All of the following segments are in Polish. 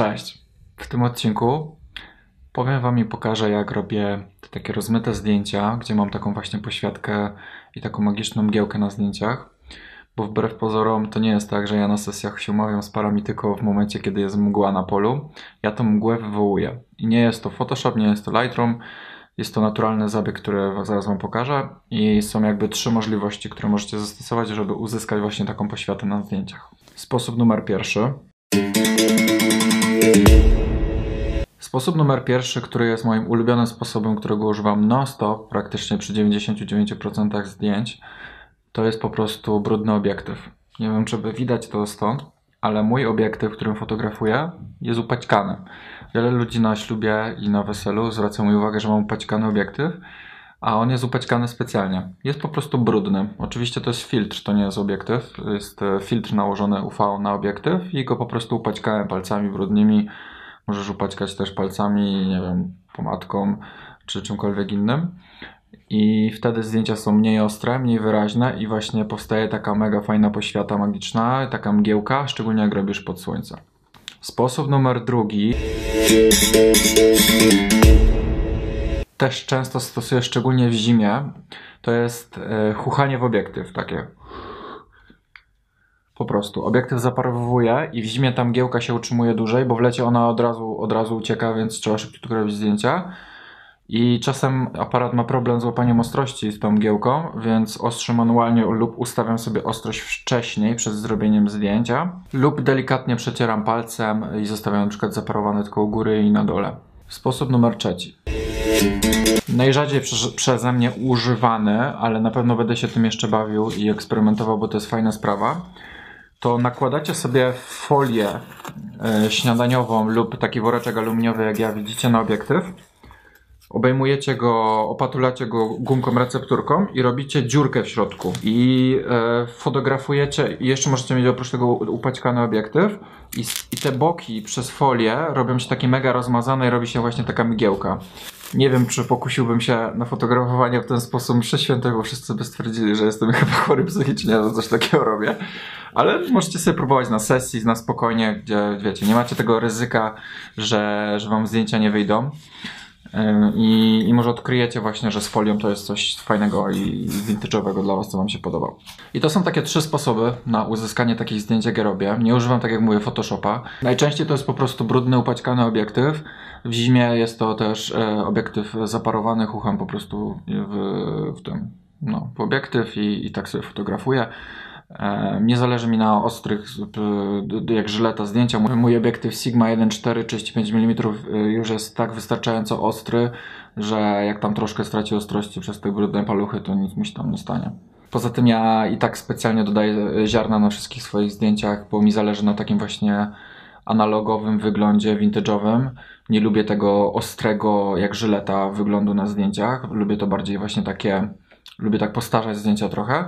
Cześć. W tym odcinku powiem Wam i pokażę, jak robię takie rozmyte zdjęcia, gdzie mam taką właśnie poświatkę i taką magiczną mgiełkę na zdjęciach. Bo wbrew pozorom to nie jest tak, że ja na sesjach się umawiam z parami tylko w momencie, kiedy jest mgła na polu. Ja tą mgłę wywołuję. I nie jest to Photoshop, nie jest to Lightroom. Jest to naturalny zabieg, który zaraz Wam pokażę. I są jakby trzy możliwości, które możecie zastosować, żeby uzyskać właśnie taką poświatę na zdjęciach. Sposób numer pierwszy. Sposób numer pierwszy, który jest moim ulubionym sposobem, którego używam non-stop, praktycznie przy 99% zdjęć, to jest po prostu brudny obiektyw. Nie wiem, czy by widać to stąd, ale mój obiektyw, którym fotografuję, jest upaćkany. Wiele ludzi na ślubie i na weselu zwraca mi uwagę, że mam upaćkany obiektyw, a on jest upaćkany specjalnie. Jest po prostu brudny. Oczywiście to jest filtr, to nie jest obiektyw. Jest e, filtr nałożony UV na obiektyw i go po prostu upaćkałem palcami brudnymi. Możesz upaćkać też palcami, nie wiem, pomadką czy czymkolwiek innym. I wtedy zdjęcia są mniej ostre, mniej wyraźne i właśnie powstaje taka mega fajna poświata magiczna, taka mgiełka, szczególnie jak robisz pod słońce. Sposób numer drugi też często stosuję, szczególnie w zimie, to jest e, chuchanie w obiektyw, takie. Po prostu. Obiektyw zaparowuje i w zimie ta mgiełka się utrzymuje dłużej, bo w lecie ona od razu, od razu ucieka, więc trzeba szybko robić zdjęcia. I czasem aparat ma problem z łapaniem ostrości z tą mgiełką, więc ostrzę manualnie lub ustawiam sobie ostrość wcześniej przed zrobieniem zdjęcia. Lub delikatnie przecieram palcem i zostawiam przykład zaparowane tylko u góry i na dole. Sposób numer trzeci. Najrzadziej prze, przeze mnie używany, ale na pewno będę się tym jeszcze bawił i eksperymentował, bo to jest fajna sprawa. To nakładacie sobie folię y, śniadaniową lub taki woreczek aluminiowy, jak ja widzicie, na obiektyw. Obejmujecie go, opatulacie go gumką recepturką i robicie dziurkę w środku. I e, fotografujecie, i jeszcze możecie mieć oprócz tego upaćkany obiektyw. I, I te boki przez folię robią się takie mega rozmazane i robi się właśnie taka mgiełka. Nie wiem, czy pokusiłbym się na fotografowanie w ten sposób mszy świętej, bo wszyscy by stwierdzili, że jestem chyba chory psychicznie, że coś takiego robię. Ale możecie sobie próbować na sesji, na spokojnie, gdzie wiecie, nie macie tego ryzyka, że, że wam zdjęcia nie wyjdą. I, I może odkryjecie właśnie, że z folią to jest coś fajnego i vintage'owego dla Was, co Wam się podoba. I to są takie trzy sposoby na uzyskanie takich zdjęć, jakie robię. Nie używam, tak jak mówię, Photoshopa. Najczęściej to jest po prostu brudny, upaćkany obiektyw. W zimie jest to też e, obiektyw zaparowany, chucham po prostu w, w tym, no, w obiektyw i, i tak sobie fotografuję. E, nie zależy mi na ostrych, jak żyleta zdjęcia. Mój obiektyw Sigma 1.4 35 mm już jest tak wystarczająco ostry, że jak tam troszkę straci ostrości przez te brudne paluchy, to nic mi się tam nie stanie. Poza tym ja i tak specjalnie dodaję ziarna na wszystkich swoich zdjęciach, bo mi zależy na takim właśnie analogowym wyglądzie, vintage'owym. Nie lubię tego ostrego, jak żyleta wyglądu na zdjęciach. Lubię to bardziej właśnie takie, lubię tak postarzać zdjęcia trochę.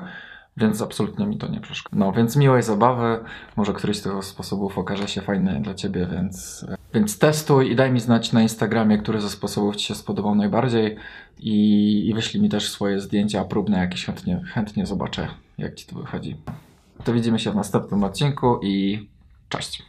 Więc absolutnie mi to nie przeszkadza. No, więc miłej zabawy. Może któryś z tych sposobów okaże się fajny dla Ciebie, więc, więc testuj i daj mi znać na Instagramie, który ze sposobów Ci się spodobał najbardziej i, i wyślij mi też swoje zdjęcia próbne jakieś chętnie, chętnie zobaczę, jak Ci to wychodzi. To widzimy się w następnym odcinku i cześć.